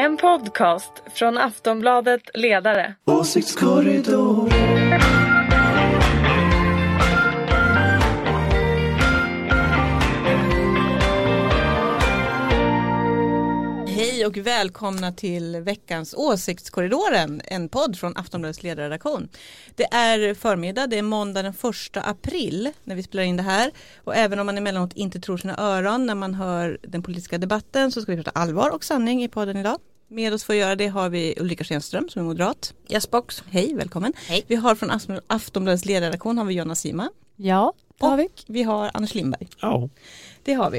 En podcast från Aftonbladet Ledare. Åsiktskorridor. Hej och välkomna till veckans Åsiktskorridoren, en podd från Aftonbladets ledarredaktion. Det är förmiddag, det är måndag den 1 april när vi spelar in det här. Och även om man emellanåt inte tror sina öron när man hör den politiska debatten så ska vi prata allvar och sanning i podden idag. Med oss för att göra det har vi Ulrika Schenström som är moderat. Yes box. Hej, välkommen. Hej. Vi har från Afton- Aftonbladets ledarredaktion har vi Jonna Sima. Ja, det har vi. Och vi har Anders Lindberg. Ja. Det har vi.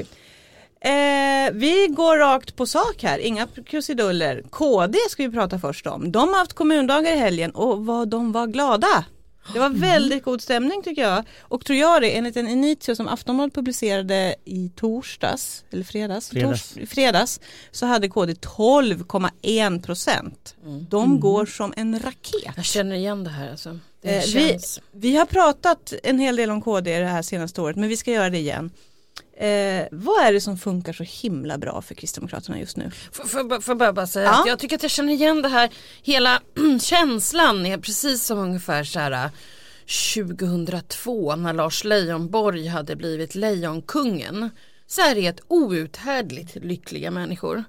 Eh, vi går rakt på sak här, inga krusiduller. KD ska vi prata först om. De har haft kommundagar i helgen och vad de var glada. Det var väldigt god stämning tycker jag. Och tror jag det, enligt en initio som Aftonbladet publicerade i torsdags, eller fredags, Fredags. Tors, fredags så hade KD 12,1 procent. De går som en raket. Jag känner igen det här alltså. Det Eh, vi, vi har pratat en hel del om KD det här senaste året men vi ska göra det igen. Eh, vad är det som funkar så himla bra för Kristdemokraterna just nu? Får- jag- bara, bara säga Ja. att jag tycker att jag känner igen det här. Hela känslan är precis som ungefär så här 2002 när Lars Leijonborg hade blivit Lejonkungen. Så är det ett outhärdligt lyckliga människor.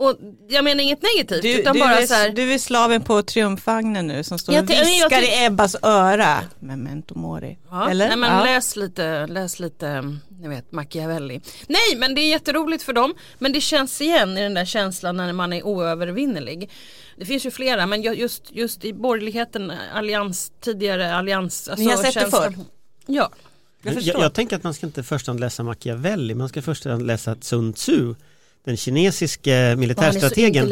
Och jag menar inget negativt Du, utan du, bara är, så här. du är slaven på triumfvagnen nu som står Jag och jag viskar i Ebbas öra. Memento mori. Ja, Eller? Nej men Ja. läs lite, läs lite, ni vet Machiavelli. Nej men det är jätteroligt för dem. Men det känns igen i den där känslan när man är oövervinnerlig. Det finns ju flera men ju- just, just i borgerligheten, allians, tidigare allians. Alltså Ni har sett det känslan- förr? Ja. Jag Jag, jag, tänker att man ska inte först läsa Machiavelli, man ska först läsa Sun Tzu, den kinesiske militärstrategen.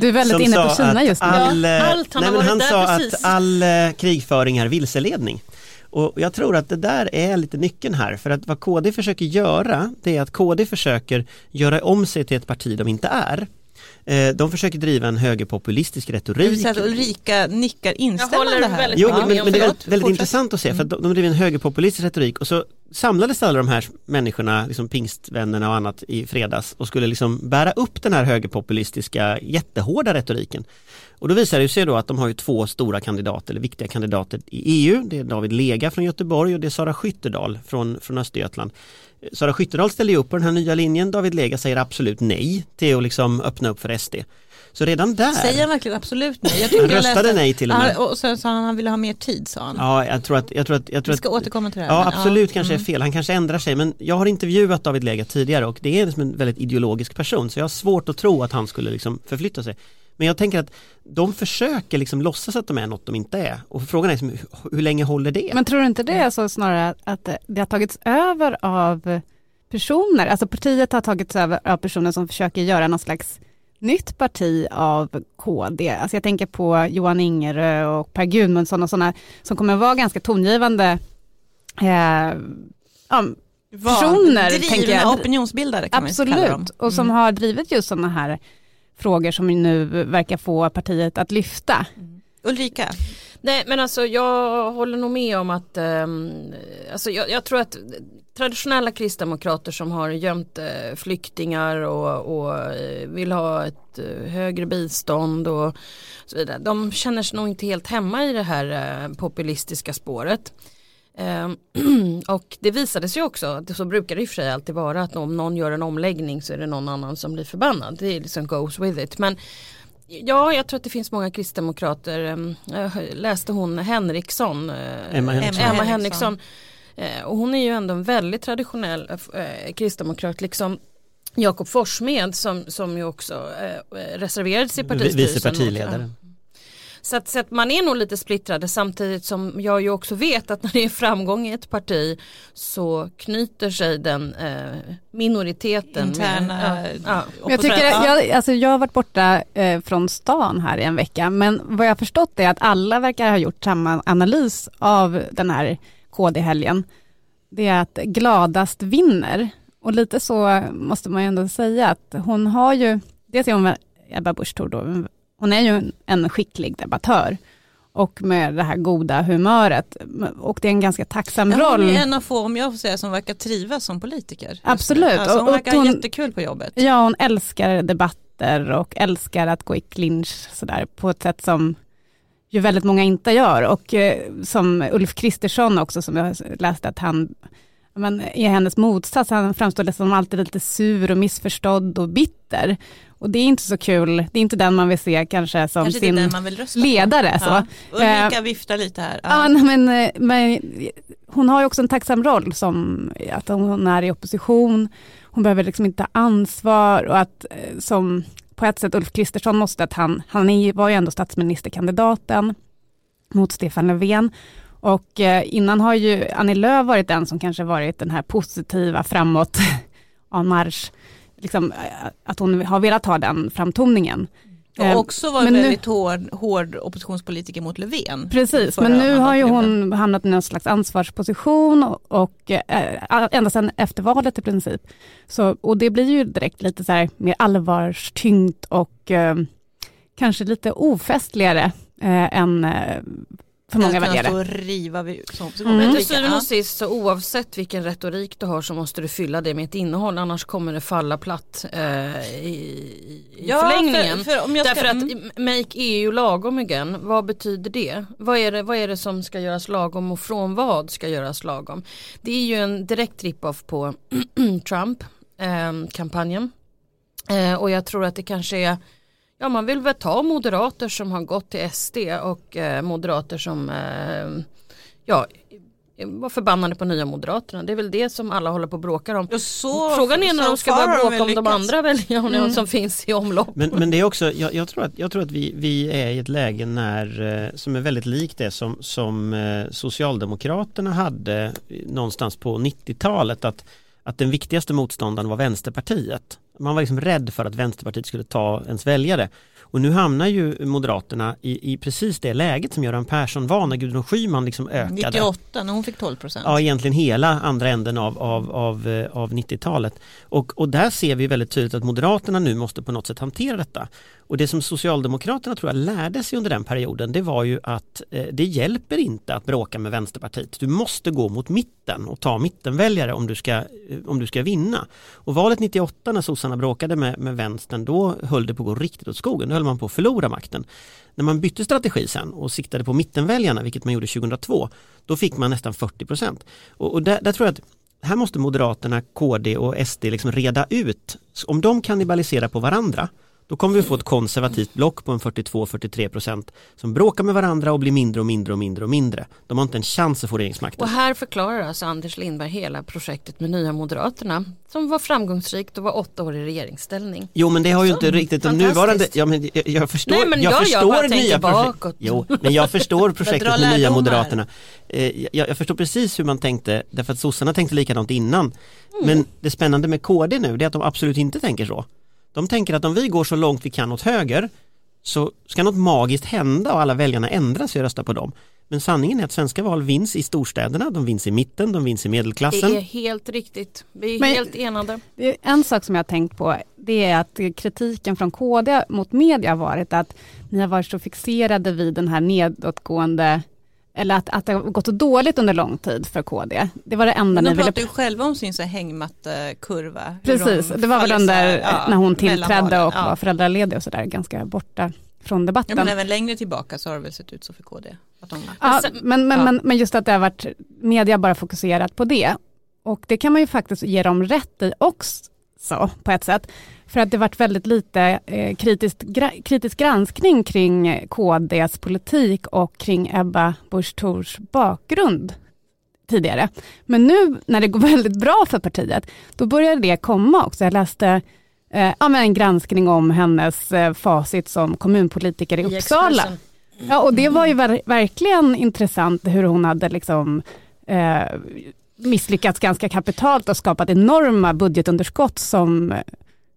Du är väldigt inne på Kina just nu. All, Ja, eh, allt, han nej, men han sa precis. att all eh, krigföring är vilseledning. Och jag tror att det där är lite nyckeln här, för att vad KD försöker göra, det är att KD försöker göra om sig till ett parti de inte är. Eh, De försöker driva en högerpopulistisk retorik. säga att Ulrika nickar instämmande håller här. väldigt Jo, men, men, det är väldigt, väldigt Fortsätt. intressant att se för att de, de driver en högerpopulistisk retorik och så samlades alla de här människorna, liksom pingstvännerna och annat i fredags och skulle liksom bära upp den här högerpopulistiska jättehårda retoriken. Och då visar det sig då att de har ju två stora kandidater, eller viktiga kandidater i EU. Det är David Lega från Göteborg och det är Sara Skyttedal från, från Östergötland. Sara Skyttedal ställer ju upp på den här nya linjen, David Lega säger absolut nej till att liksom öppna upp för SD. Så redan där, Säger han verkligen absolut nej? Jag han jag röstade läste- nej till och med. Ja, och sen sa han att han ville ha mer tid sa han. Ja, jag tror att, jag tror att, jag tror Vi ska att återkomma till det här. Ja absolut kanske mm. är fel, han kanske ändrar sig men jag har intervjuat David Lega tidigare och det är liksom en väldigt ideologisk person så jag har svårt att tro att han skulle liksom förflytta sig. Men jag tänker att de försöker liksom låtsas att de är något de inte är och frågan är liksom, hur, hur länge håller det? Men tror du inte det är så snarare att det har tagits över av personer, alltså partiet har tagits över av personer som försöker göra någon slags nytt parti av KD. Alltså jag tänker på Johan Ingerö och Per Gudmundsson och sådana som kommer vara ganska tongivande eh, ja, personer, drivna tänker jag. opinionsbildare kan man ju kalla dem. Absolut, och som Mm. har drivit just sådana här frågor som nu verkar få partiet att lyfta. Ulrika, Nej men alltså jag håller nog med om att ehm, alltså jag, jag tror att traditionella kristdemokrater som har gömt eh, flyktingar och, och eh, vill ha ett eh, högre bistånd och så vidare. De känner sig nog inte helt hemma i det här eh, populistiska spåret. Ehm, och det visade sig också, att så brukar det i och för sig alltid vara att om någon gör en omläggning så är det någon annan som blir förbannad. Det är liksom goes with it. Men Ja, jag tror att det finns många kristdemokrater. ehm, Jag läste hon Henriksson, eh, Emma Henriksson. Emma Henriksson. Eh, Och hon är ju ändå en väldigt traditionell eh, kristdemokrat. Liksom Jakob Forssmed som, som ju också reserverade sig i partistyrelsen. Vice partiledare. Så att, så att man är nog lite splittrade samtidigt som jag ju också vet att när det är framgång i ett parti så knyter sig den eh, minoriteten. Interna- med, ja, ja, Jag, tycker, Ja. jag, alltså jag har varit borta eh, från stan här i en vecka, men vad jag har förstått är att alla verkar ha gjort samma analys av den här KD-helgen. Det är att gladast vinner. Och lite så måste man ju ändå säga att hon har ju, dels är hon Ebba Busch Thor då, hon är ju en, skicklig debattör och med det här goda humöret. Och det är en ganska tacksam Men roll. hon är en av få, om jag får säga, som verkar trivas som politiker. Absolut. Alltså, hon Och- och verkar hon- jättekul på jobbet. Ja, hon älskar debatt bitter och älskar att gå i clinch sådär på ett sätt som ju väldigt många inte gör. Och eh, som Ulf Kristersson också, som jag läste att han men är hennes motsats, han framstår som alltid lite sur och missförstådd och bitter. Och det är inte så kul, det är inte den man vill se kanske som Kanske sin ledare. Så. Ja. Ulrika Eh, viftar lite här. Ja, nej, men, eh, men hon har ju också en tacksam roll som att hon är i opposition. Hon behöver liksom inte ta ansvar och att eh, som på ett sätt Ulf Kristersson måste att han, han är- var ju ändå statsministerkandidaten mot Stefan Löfven. Och innan har ju Annie Lööf varit den som kanske varit den här positiva framåt en marsch. Liksom, eh, att hon har velat ha den framtoningen. Eh, Och också var men nu- väldigt hård, hård oppositionspolitiker mot Löfven. Precis, men nu har ju hon hamnat i någon slags ansvarsposition och, och eh, ända sedan efter valet i princip. Så, och det blir ju direkt lite så här mer allvarstyngt och eh, kanske lite ofestligare eh, än eh, för många Att väljare. och riva vid, som opposition. Mm. Men till syvende och sist så oavsett vilken retorik du har så måste du fylla det med ett innehåll annars kommer det falla platt eh, i, i Ja, förlängningen. för- för om jag ska- Därför mm. att make EU lagom igen, vad betyder det? Vad är det? vad är det som ska göras lagom och från vad ska göras lagom? Det är ju en direkt rip-off på Trump-kampanjen. Eh, och jag tror att det kanske är Ja man vill väl ta moderater som har gått till SD och eh, moderater som eh, ja, var förbannade på nya moderaterna. Det är väl det som alla håller på och bråkar om. Så, Frågan är när de ska börja bråka om väl de andra väljarna som finns i omlopp. Men, men det är också, jag, jag tror att, jag tror att vi, vi är i ett läge när, eh, som är väldigt likt det som, som eh, Socialdemokraterna hade någonstans på 90-talet. Att, att den viktigaste motståndaren var Vänsterpartiet. Man var liksom rädd för att Vänsterpartiet skulle ta ens väljare. Och nu hamnar ju Moderaterna i, i precis det läget som Göran Persson var när Gudrun Schyman liksom ökade. 98 när hon fick 12 procent. Ja, egentligen hela andra änden av, av, av, eh, av 90-talet. Och, och där ser vi väldigt tydligt att Moderaterna nu måste på något sätt hantera detta. Och det som Socialdemokraterna tror jag lärde sig under den perioden det var ju att eh, det hjälper inte att bråka med Vänsterpartiet. Du måste gå mot mitten och ta mittenväljare om du ska, eh, om du ska vinna. Och valet 98 när sossarna bråkade med, med vänstern då höll det på att gå riktigt åt skogen. Höll man på att förlora makten. När man bytte strategi sen och siktade på mittenväljarna, vilket man gjorde 2002, då fick man nästan 40 procent. Och, och där, där tror jag att här måste Moderaterna, KD och SD liksom reda ut. Om de kannibaliserar på varandra, då kommer vi få ett konservativt block på en 42-43 procent som bråkar med varandra och blir mindre och mindre och mindre och mindre. De har inte en chans att få regeringsmakten. Och här förklarar alltså Anders Lindberg hela projektet med Nya Moderaterna som var framgångsrikt och var åtta år i regeringsställning. Jo men det har ju inte riktigt de nuvarande, ja, men jag, jag förstår, Nej, men jag jag- jag förstår tänker nya projekt. Jo, men jag förstår projektet med Nya. Moderaterna. Eh, jag, jag förstår precis hur man tänkte, därför att sossarna tänkte likadant innan. Men det spännande med KD nu, det är att de absolut inte tänker så. De tänker att om vi går så långt vi kan åt höger så ska något magiskt hända och alla väljarna ändra sig och rösta på dem. Men sanningen är att svenska val vinns i storstäderna, de vinns i mitten, de vinns i medelklassen. Det är helt riktigt. Vi är Men- helt enade. Det är En sak som jag har tänkt på det är att kritiken från KD mot media har varit att ni har varit så fixerade vid den här nedåtgående eller att, att det har gått dåligt under lång tid för KD. Det var det enda Men ni de ville... pratar ju själva om sin hängmattekurva. Precis, de det var väl under ja, när hon tillträdde och Ja. var föräldraledig och sådär, ganska borta från Ja, debatten. men även längre tillbaka så har det väl sett ut så för KD. Att de, Ja, men, men, ja. men, men just att det har varit media bara fokuserat på det. Och det kan man ju faktiskt ge dem rätt i också på ett sätt. För att det varit väldigt lite eh, kritiskt, gra, kritisk granskning kring eh, KDs politik och kring Ebba Busch Thors bakgrund tidigare. Men nu när det går väldigt bra för partiet, då börjar det komma också. Jag läste eh, ja, men en granskning om hennes eh, facit som kommunpolitiker i I Uppsala. Expressen. Ja, och det var ju ver- verkligen intressant hur hon hade liksom eh, misslyckats ganska kapitalt och skapat enorma budgetunderskott som eh,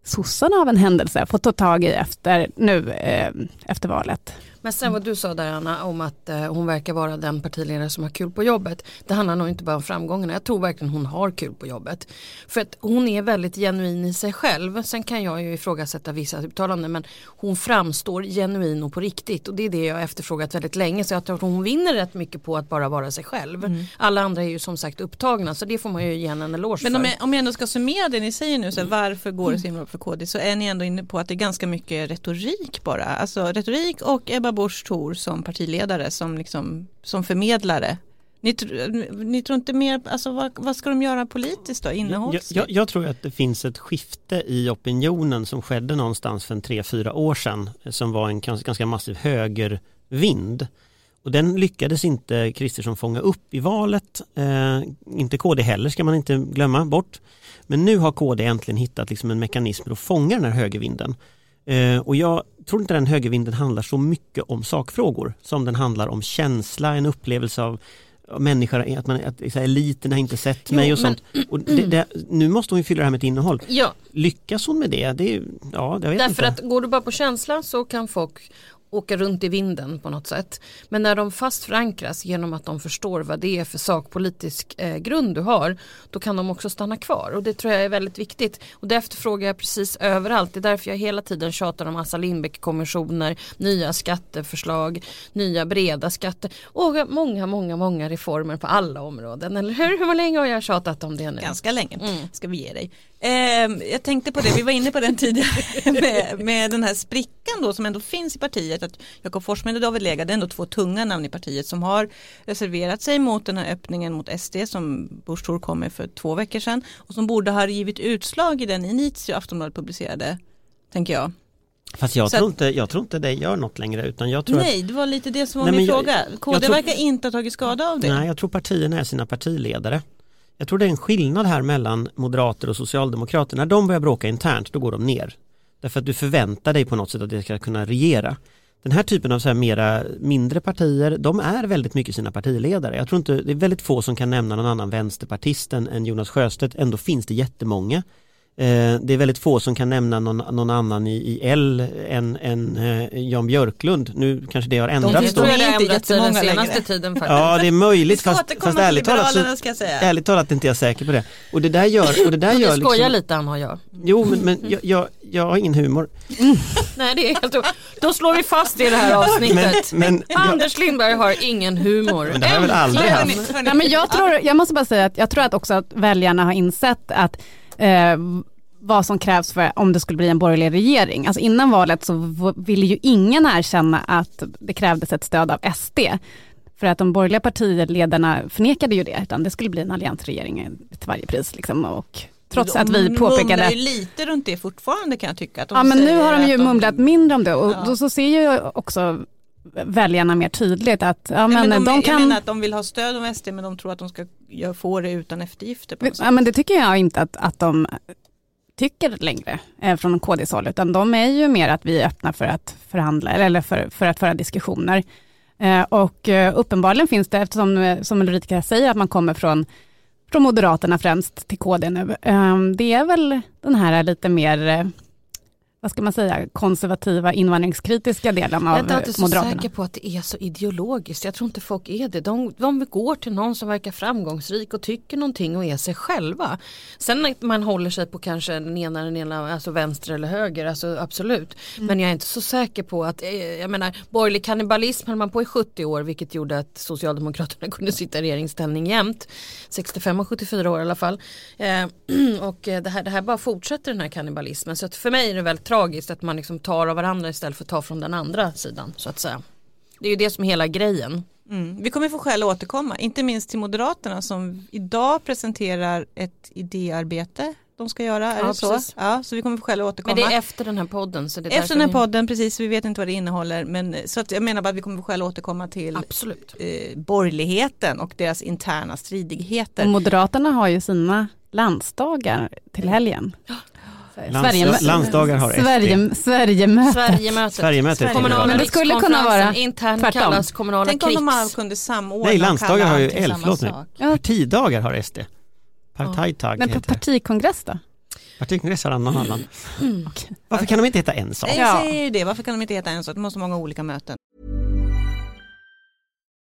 sossarna av en händelse fått ta tag i efter, nu eh, efter valet. Men sen vad du sa där Anna om att eh, hon verkar vara den partiledare som har kul på jobbet. Det handlar nog inte bara om framgångarna. Jag tror verkligen hon har kul på jobbet. För att hon är väldigt genuin i sig själv. Sen kan jag ju ifrågasätta vissa uttalanden men hon framstår genuin och på riktigt. Och det är det jag efterfrågat väldigt länge. Så jag tror att hon vinner rätt mycket på att bara vara sig själv. Mm. Alla andra är ju som sagt upptagna så det får man ju ge henne en eloge Men för. om jag, om jag ändå ska summera det ni säger nu, så här, varför går det så himla bra för KD, så är ni ändå inne på att det är ganska mycket retorik bara. Alltså retorik och Ebba Busch Thor som partiledare, som, liksom, som förmedlare. Ni, ni tror inte mer, alltså vad, vad ska de göra politiskt då, Jag, innehållsligt? jag, jag tror att det finns ett skifte i opinionen som skedde någonstans för en tre, fyra år sedan som var en ganska, ganska massiv högervind. Och den lyckades inte Kristersson fånga upp i valet, eh, inte KD heller ska man inte glömma bort. Men nu har KD äntligen hittat liksom en mekanism för att fånga den här högervinden. Eh, och jag tror inte den högervinden handlar så mycket om sakfrågor som den handlar om känsla, en upplevelse av människor, att, man, att så här, eliten har inte sett Jo, mig och men- sånt. Och det, det, nu måste hon ju fylla det här med ett innehåll. Ja, Lyckas hon med det? det är, ja, jag vet Därför inte. att går du bara på känsla så kan folk åka runt i vinden på något sätt. Men när de fast förankras genom att de förstår vad det är för sakpolitisk eh, grund du har, då kan de också stanna kvar. Och det tror jag är väldigt viktigt. Och det efterfrågar jag precis överallt. Det är därför jag hela tiden tjatar om Assa Lindbeck-kommissioner, nya skatteförslag, nya breda skatter och många, många, många reformer på alla områden. Eller hur? Hur länge har jag tjatat om det nu? Ganska länge, Mm. ska vi ge dig. Ehm, jag tänkte på det, vi var inne på den tidigare med, med den här sprickan då som ändå finns i partiet. Att Jakob Forssmed och David Lega, det är ändå två tunga namn i partiet som har reserverat sig mot den här öppningen mot SD som Busch Thor kom med för två veckor sedan. Och som borde ha givit utslag i den initio Aftonbladet publicerade, tänker jag. Fast jag så tror, att- inte, jag tror inte det gör något längre utan jag tror att Nej, det var lite det som var Nej, min jag- fråga. KD jag tror- verkar inte ha tagit skada av det. Nej, jag tror partierna är sina partiledare. Jag tror det är en skillnad här mellan moderater och socialdemokrater. När de börjar bråka internt, då går de ner. Därför att du förväntar dig på något sätt att det ska kunna regera. Den här typen av så här mera mindre partier, de är väldigt mycket sina partiledare. Jag tror inte, det är väldigt få som kan nämna någon annan vänsterpartisten än Jonas Sjöstedt, ändå finns det jättemånga. Eh, det är väldigt få som kan nämna någon, någon annan i, i L än, än eh, Jan Björklund. Nu kanske det har Det ändrats de då. tror jag det har inte ändrat sig den senaste längre. tiden faktiskt. Ja det är möjligt fast, fast ärligt talat så. Ärligt talat är inte jag säker på det. Och det där gör, och det där gör skojar liksom, lite Anna och jag. Jo men, men jag, jag, jag har ingen humor. Nej det är helt o- Då slår vi fast det i det här avsnittet. Men, men jag, Anders Lindberg har ingen humor. Men det har väl aldrig haft. Ja, men jag, tror, jag måste bara säga att jag tror att också att väljarna har insett att eh, vad som krävs för om det skulle bli en borgerlig regering. Alltså innan valet så ville ju ingen erkänna att det krävdes ett stöd av SD. För att de borgerliga partiledarna förnekade ju det, utan det skulle bli en alliansregering till varje pris. Liksom, och trots att vi De påpekade... mumlar ju lite runt det fortfarande kan jag tycka. Att de Ja men nu har de ju att mumlat mindre om det och Ja. då så ser ju också väljarna mer tydligt att ja, men, men de, de Jag kan... menar att de vill ha stöd av SD men de tror att de ska få det utan eftergifter. På. Ja, men det tycker jag inte att, att de tycker längre eh, från KDs håll, utan de är ju mer att vi är öppna för att förhandla eller för, för att föra diskussioner. Eh, och eh, uppenbarligen finns det, eftersom eh, som Ulrika säger att man kommer från, från Moderaterna främst till KD nu, eh, det är väl den här lite mer vad ska man säga, konservativa invandringskritiska delen Jag är av inte alltid så Moderaterna. säker på att det är så ideologiskt. Jag tror inte folk är det. De, de går till någon som verkar framgångsrik och tycker någonting och är sig själva. Sen att man håller sig på kanske den ena, den ena alltså vänster eller höger, alltså absolut. Men jag är inte så säker på att, eh, jag menar, borgerlig kannibalism höll man på i 70 år vilket gjorde att Socialdemokraterna kunde sitta i regeringsställning jämt. 65 och 74 år i alla fall. Eh, och eh, det här, det här bara fortsätter den här kannibalismen. Så att för mig är det väldigt tragiskt att man liksom tar av varandra istället för att ta från den andra sidan så att säga. Det är ju det som är hela grejen. Mm. Vi kommer få skäl att återkomma, inte minst till Moderaterna som idag presenterar ett idéarbete de ska göra. Är Ja, det så? precis. Ja, så vi kommer få skäl att återkomma. Men det är efter den här podden. Så det är Efter den här vi- podden, precis, vi vet inte vad det innehåller. Men, så att jag menar bara att vi kommer få skäl att återkomma till Absolut. eh, borgerligheten och deras interna stridigheter. Och Moderaterna har ju sina landsdagar till helgen. Lands, landsdagar har SD. Sverige, Sverigemötet. Sverigemötet. Sverigemötet. Kommunala Men det skulle kunna vara internt tvärtom. kallas kommunala Tänk om de alla krigs. kunde samordna Nej, landsdagar har ju, L, samma förlåt. Ja. Partidagar har SD. Partitag Men på partikongress då? Partikongress har någon annan. Okej. Varför kan de inte heta en sak? Nej, Ja. Jag säger ju det, varför kan de inte heta en sak? De har så många olika möten.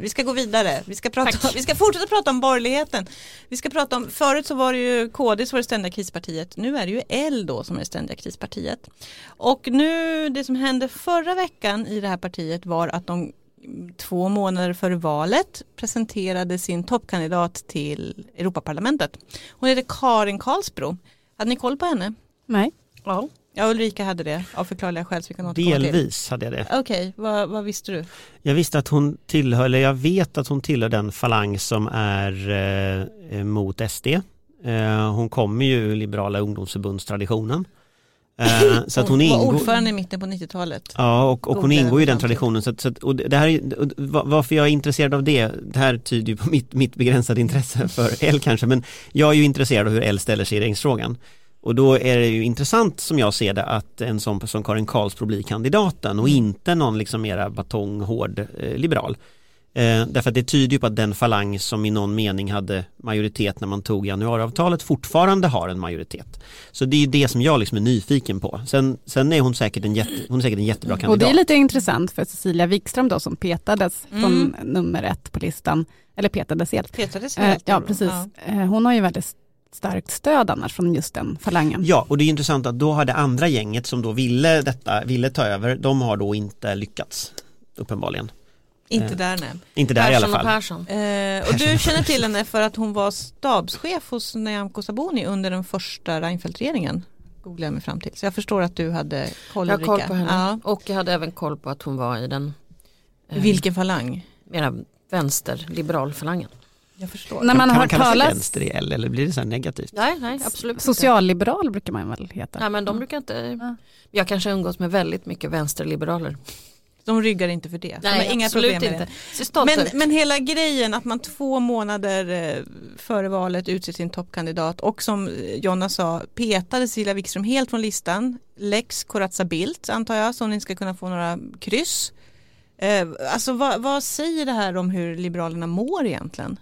Vi ska gå vidare, vi ska, prata, vi ska fortsätta prata om borgerligheten. Vi ska prata om, förut så var det ju KD som var det ständiga krispartiet, nu är det ju L då som är det ständiga krispartiet. Och nu, det som hände förra veckan i det här partiet var att de två månader före valet presenterade sin toppkandidat till Europaparlamentet. Hon heter Karin Karlsbro. Hade ni koll på henne? Nej. Ja. Ja, Ulrika hade det av förklarliga skäl. Så vi kan återkomma till. Delvis hade jag det. Okej, vad, vad visste du? Jag visste att hon tillhör, eller jag vet att hon tillhör den falang som är eh, mot SD. Eh, hon kommer ju Liberala ungdomsförbundstraditionen. Eh, så att hon var ingår, ordförande i mitten på 90-talet. Ja, och, och hon ingår i den traditionen. Så att, så att, och det här är, och va- varför jag är intresserad av det, det här tyder ju på mitt, mitt begränsade intresse för L kanske, men jag är ju intresserad av hur L ställer sig i regeringsfrågan. Och då är det ju intressant som jag ser det att en sån som Karin Karlsbro blir kandidaten och inte någon liksom mera batonghård eh, liberal. Eh, därför att det tyder ju på att den falang som i någon mening hade majoritet när man tog januariavtalet fortfarande har en majoritet. Så det är ju det som jag liksom är nyfiken på. Sen, sen är hon säkert en, jätte, hon är säkert en jättebra kandidat. Och det är lite intressant för Cecilia Wikström då som petades Mm. från nummer ett på listan, eller petades helt. Petades Eh, helt, ja, tror jag. precis. Ja. Eh, hon har ju väldigt starkt stöd annars från just den falangen. Ja, och det är intressant att då har det andra gänget som då ville detta, ville ta över, de har då inte lyckats uppenbarligen. Inte Eh, där nej. Inte där i alla Persson och fall. Persson. Eh, och du känner till henne för att hon var stabschef hos Nyamko Sabuni under den första Reinfeldt-regeringen. Googlar jag mig fram till. Så jag förstår att du hade koll Jag har koll på henne. Ja. Och jag hade även koll på att hon var i den eh, Vilken falang? mera vänster-liberal-falangen. Jag förstår. När man kan har man kalla sig vänster i L eller blir det så här negativt? Nej, nej absolut inte. socialliberal brukar man väl heta. Nej men de brukar inte, Ja. jag kanske umgås med väldigt mycket vänsterliberaler. De ryggar inte för det. De Nej inga absolut problem med inte. det. Men, men hela grejen att man två månader eh, före valet utser sin toppkandidat och som eh, Jonna sa petade Cecilia Wikström helt från listan. Lex Corazza Bildt antar jag så ni ska kunna få några kryss. Eh, alltså vad, vad säger det här om hur Liberalerna mår egentligen?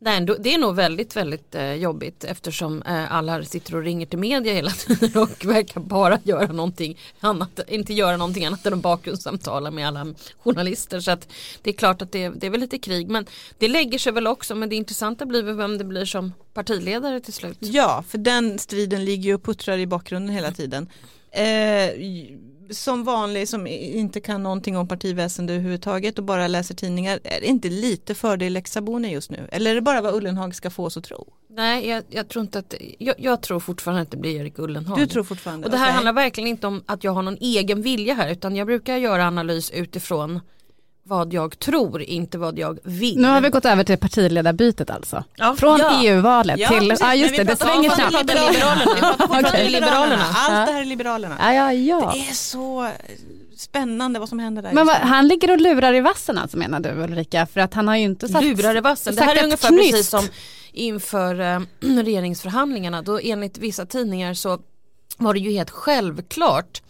Nej, det är nog väldigt, väldigt eh, jobbigt eftersom eh, alla sitter och ringer till media hela tiden och verkar bara göra någonting annat, inte göra någonting annat än att bakgrundssamtala med alla journalister. Så att det är klart att det, det är väl lite krig, men det lägger sig väl också, men det intressanta blir väl vem det blir som partiledare till slut. Ja, för den striden ligger ju och puttrar i bakgrunden hela tiden. Eh, som vanlig som inte kan någonting om partiväsende överhuvudtaget och bara läser tidningar, är det inte lite fördel Lex Sabuni just nu? Eller är det bara vad Ullenhag ska få oss att tro? Nej, jag, jag tror inte att, jag, jag tror fortfarande att det blir Erik Ullenhag. Du tror fortfarande? Och det här okej. handlar verkligen inte om att jag har någon egen vilja här utan jag brukar göra analys utifrån vad jag tror, inte vad jag vill. Nu har vi gått över till partiledarbytet alltså. Ja, Från ja. EU-valet Ja, till, ja just men det, det svänger snabbt. Liberalerna. Vi pratar om Liberalerna. Allt det här är Liberalerna. Ja, ja, ja. Det är så spännande vad som händer där. Men just vad, han ligger och lurar i vassen alltså menar du Ulrika? För att han har ju inte satt... lurar i vassen. Det här sagt är ungefär knyst. precis som inför eh, regeringsförhandlingarna. Då enligt vissa tidningar så var det ju helt självklart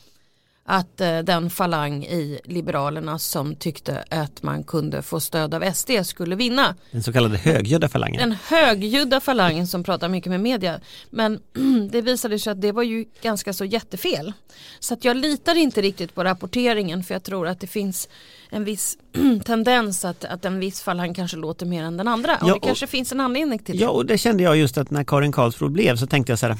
att eh, den falang i Liberalerna som tyckte att man kunde få stöd av SD skulle vinna. Den så kallade högljudda falangen. Den högljudda falangen som pratar mycket med media. Men det visade sig att det var ju ganska så jättefel. Så att jag litar inte riktigt på rapporteringen för jag tror att det finns en viss tendens att, att en viss falang kanske låter mer än den andra. Och Ja, det och- kanske finns en anledning till det. Ja och det kände jag just att när Karin Karlsbro blev så tänkte jag så här,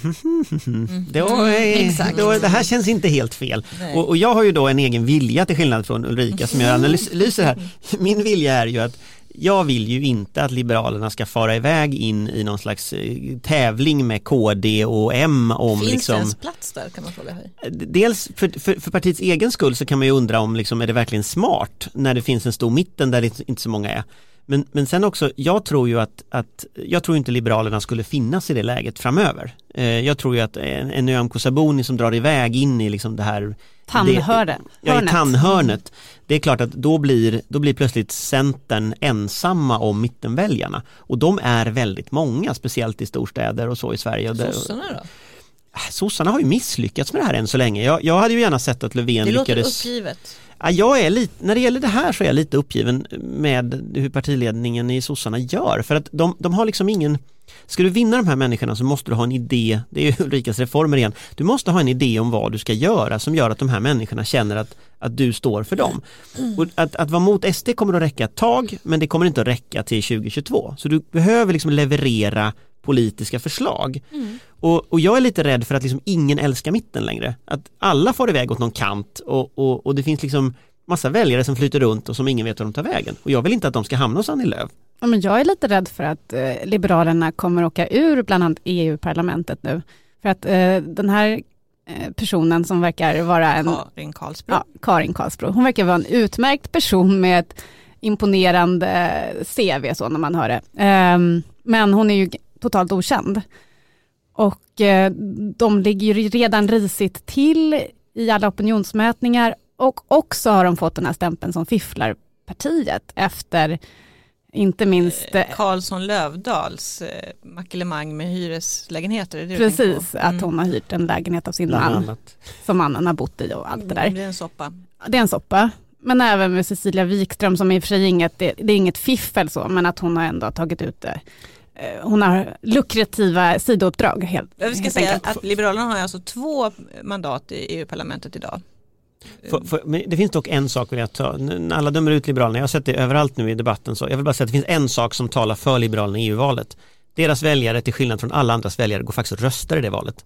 det, var, exakt. det, var, det här känns inte helt fel. Och, och jag har ju då en egen vilja till skillnad från Ulrika som gör analyser här. Min vilja är ju att jag vill ju inte att Liberalerna ska fara iväg in i någon slags eh, tävling med KD och M om Finns liksom det ens plats där kan man fråga sig. Dels för, för, för partiets egen skull så kan man ju undra om liksom, är det verkligen smart när det finns en stor mitten där det inte så många är. Men, men sen också, jag tror ju att, att jag tror inte Liberalerna skulle finnas i det läget framöver. Eh, jag tror ju att en, en Nyamko Sabuni som drar iväg in i liksom det här Tandhörde. Ja, i Hörnet. tandhörnet. Det är klart att då blir, då blir plötsligt Centern ensamma om mittenväljarna. Och de är väldigt många, speciellt i storstäder och så i Sverige. Sossarna då? sossarna har ju misslyckats med det här än så länge. Jag, jag hade ju gärna sett att Löfven Det låter lyckades uppgivet. Jag är lite, när det gäller det här så är jag lite uppgiven med hur partiledningen i sossarna gör för att de, de har liksom ingen Ska du vinna de här människorna så måste du ha en idé, det är ju Ulrikas reformer igen, du måste ha en idé om vad du ska göra som gör att de här människorna känner att, att du står för dem. Och att, att vara mot SD kommer att räcka ett tag men det kommer inte att räcka till 2022. Så du behöver liksom leverera politiska förslag. Mm. Och, och jag är lite rädd för att liksom ingen älskar mitten längre. Att alla får iväg åt någon kant och, och, och det finns liksom massa väljare som flyter runt och som ingen vet var de tar vägen. Och jag vill inte att de ska hamna hos Annie Lööf. Ja, men jag är lite rädd för att eh, Liberalerna kommer åka ur bland annat EU-parlamentet nu. För att eh, den här eh, personen som verkar vara en... Karin Karlsbro. Ja, Karin Karlsbro. Hon verkar vara en utmärkt person med ett imponerande CV så när man hör det. Ehm, men hon är ju totalt okänd. Och eh, de ligger ju redan risigt till i alla opinionsmätningar och också har de fått den här stämpeln som fifflarpartiet efter inte minst eh, Karlsson Lövdals eh, med hyreslägenheter. Precis på? att hon har hyrt en lägenhet av sin Bland man annat. som mannen har bott i och allt det där. Det är en soppa. Det är en soppa. Men även med Cecilia Wikström som i och för sig inget, det, det är inget fiffel så, men att hon har ändå tagit ut det. Eh, Hon har lukrativa sidouppdrag helt, Jag ska helt säga enkelt. att Liberalerna har alltså två mandat i EU-parlamentet idag. För, för, men det finns dock en sak vill jag ta, alla dömer ut Liberalerna, jag har sett det överallt nu i debatten så jag vill bara säga att det finns en sak som talar för Liberalerna i EU-valet. Deras väljare till skillnad från alla andras väljare går faktiskt och röstar i det valet.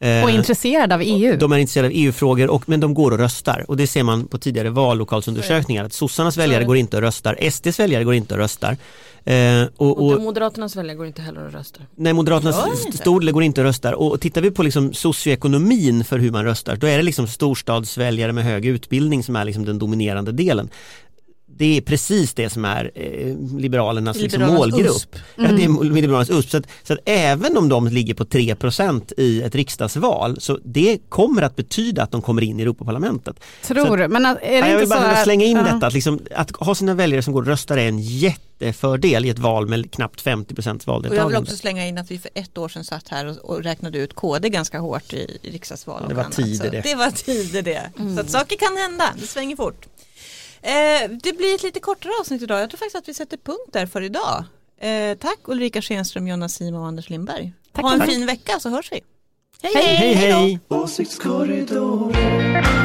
Eh, Och intresserad av E EU. De är intresserade av EU-frågor och, men de går och röstar och det ser man på tidigare vallokalsundersökningar att sossarnas väljare går inte och röstar, SDs väljare går inte och röstar. Eh, och, Och, och, Moderaternas väljare går inte heller och röstar. Nej, Moderaternas stor del går inte och röstar och tittar vi på liksom socioekonomin för hur man röstar då är det liksom storstadsväljare med hög utbildning som är liksom den dominerande delen. Det är precis det som är eh, Liberalernas, liksom målgrupp. USP. Ja, det är Liberalernas USP. Så att, så att även om de ligger på 3% i ett riksdagsval så det kommer att betyda att de kommer in i Europaparlamentet. Tror, men att- är det Ja, jag inte vill bara att, slänga in ja. detta, att, liksom, att ha sina väljare som går och röstar är en jättefördel i ett val med knappt 50% Och jag vill valdeltagande. också slänga in att vi för ett år sedan satt här och, och räknade ut KD ganska hårt i, i riksdagsval. Ja, det var annat. tider det. Det var tider det. Så att saker kan hända, det svänger fort. Eh, det blir ett lite kortare avsnitt idag. Jag tror faktiskt att vi sätter punkt där för idag. Eh, tack Ulrika Schenström, Jonna Sima och Anders Lindberg. Tack, ha en tack. fin vecka så hörs vi. Hej hej! Åsiktskorridoren